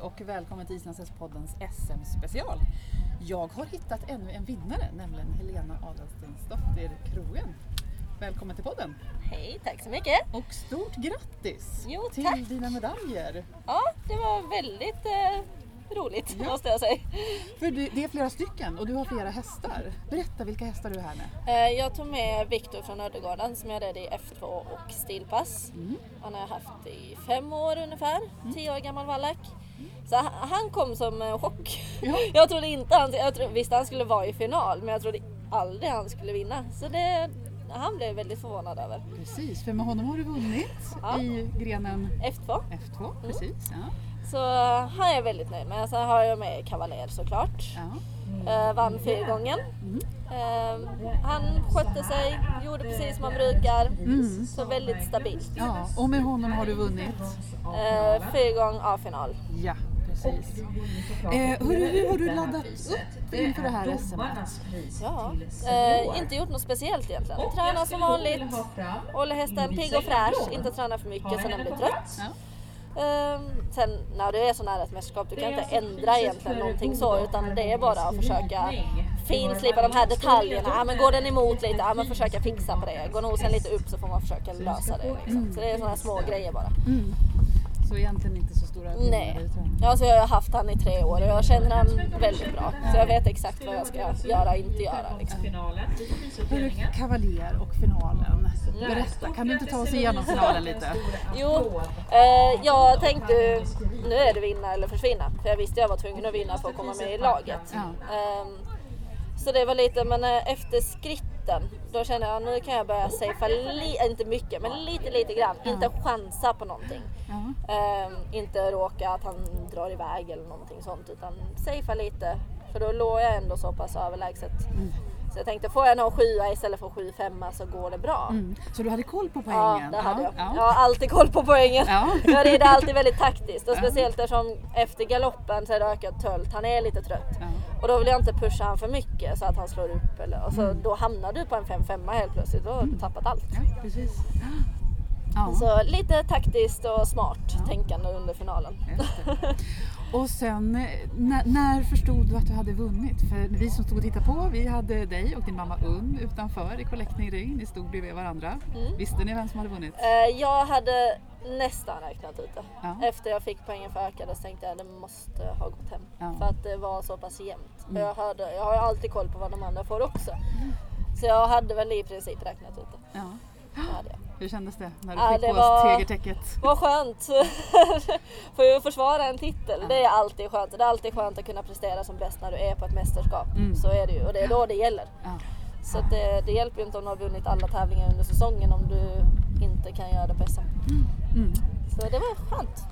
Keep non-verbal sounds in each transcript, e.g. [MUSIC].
och välkommen till Islandshästpoddens SM-special. Jag har hittat ännu en vinnare, nämligen Helena Adalstensdotter Krogen. Välkommen till podden! Hej, tack så mycket! Och stort grattis Jo, till tack. dina medaljer! Ja, det var väldigt eh, roligt Ja. måste jag säga. För det, det är flera stycken och du har flera hästar. Berätta vilka hästar du är här med. Eh, jag tog med Viktor från Ödegården som jag red i F2 och stilpass. Mm. Han har jag haft i fem år ungefär, tio år gammal vallack. Så han- kom som en chock. Ja. [LAUGHS] Jag trodde inte han, jag trodde, visste han skulle vara i final men jag trodde aldrig han skulle vinna. Så det, han blev väldigt förvånad över. Precis, för med honom har du vunnit Ja. i grenen F2. F2. Precis, ja. Så han är jag väldigt nöjd med. Sen har jag med Cavalier såklart. ja. Eh, vann fyra gången. Eh, han skötte sig, gjorde precis som han brukar. Mm. Så väldigt stabilt. ja. Och med honom har du vunnit? Eh, fyra gånger A-final. Ja, precis. Eh, hur, hur har du laddat upp inför det här SMet? Ja, eh, inte gjort något speciellt egentligen. Tränar som vanligt, håller hästen pigg och fräsch, inte träna för mycket så den blir trött. Eh, sen när du är så nära ett mästerskap, du kan inte ändra egentligen någonting så utan det är bara att försöka finslipa de här detaljerna. Ja, men går den emot lite, ja, men försöka fixa på det. Går nosen lite upp så får man försöka lösa det. Liksom. Så det är sådana små grejer bara. Mm. Så egentligen inte så stora Nej. skillnader i träning. Ja, så jag har haft han i tre år och jag känner han väldigt bra. Så jag vet exakt vad jag ska göra och inte göra. Liksom. Hörru, Kavaljer och finalen. Berätta, kan du inte ta oss igenom finalen lite? Jo, eh, jag tänkte nu är det vinna eller försvinna. För jag visste jag var tvungen att vinna för att komma med i laget. Ja. Ehm, så det var lite, men eh, efter skritten då kände jag nu kan jag börja safea, inte mycket, men lite lite grann. Inte chansa på någonting. Ja. Ehm, inte råka att han drar iväg eller någonting sånt utan safea lite. För då låg jag ändå så pass överlägset. Så jag tänkte får jag nå sjua istället för sju femma så går det bra. Mm. Så du hade koll på Ja, poängen? det hade jag. Ja. Jag har alltid koll på poängen. Ja. Jag rider alltid väldigt taktiskt och Ja. speciellt eftersom efter galoppen så är det ökat tölt. Han är lite trött. Ja. Och då vill jag inte pusha han för mycket så att han slår upp. Eller, och så Mm. Då hamnar du på en 5-5 helt plötsligt. Då har du tappat allt. Ja, precis. Ja. Så lite taktiskt och smart tänkande under finalen. Och sen, eh, när, när förstod du att du hade vunnit? För vi som stod och tittade på, vi hade dig och din mamma Unn utanför i Collecting Ring. Ni stod bredvid varandra. Mm. Visste ni vem som hade vunnit? Eh, Jag hade nästan räknat ut det. Ja. Efter jag fick poängen för ökade så tänkte jag att det måste ha gått hem. Ja. För att det var så pass jämnt. Mm. Jag, hörde, jag har ju alltid koll på vad de andra får också. Så jag hade väl i princip räknat ut det. Ja. Det. Hur kändes det när du Ja, fick det på var- tegertäcket? Vad skönt! [LAUGHS] Får ju försvara en titel. Det är alltid skönt. Det är alltid skönt att kunna prestera som bäst när du är på ett mästerskap. Mm. Så är det ju och det är då det gäller. Ja. Så det, det hjälper ju inte om du har vunnit alla tävlingar under säsongen om du inte kan göra det på SM. Mm. Så det var skönt.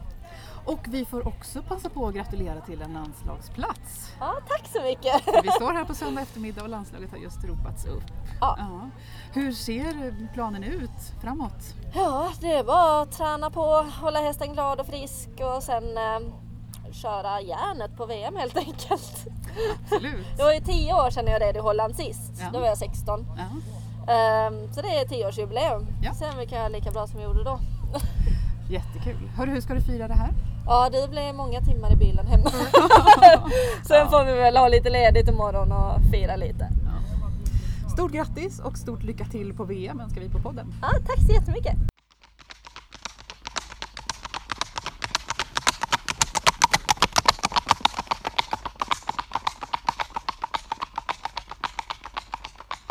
Och vi får också passa på att gratulera till en landslagsplats. Ja, tack så mycket! Vi står här på söndag eftermiddag och landslaget har just ropats upp. Ja. Ja. Hur ser planen ut framåt? Ja, det är bara att träna på, hålla hästen glad och frisk och sen eh, köra järnet på VM helt enkelt. Absolut. Det var ju 10 år sedan jag red i Holland sist. Ja. Då var jag 16. Ja. Ehm, så det är 10-årsjubileum. Ja. Sen vi kan göra lika bra som vi gjorde då. Jättekul. Hörru, hur ska du fira det här? Ja, det blir många timmar i bilen hemma. [LAUGHS] Sen får vi väl ha lite ledigt imorgon och fira lite. Stort grattis och stort lycka till på VM önskar vi på podden. Ja, tack så jättemycket!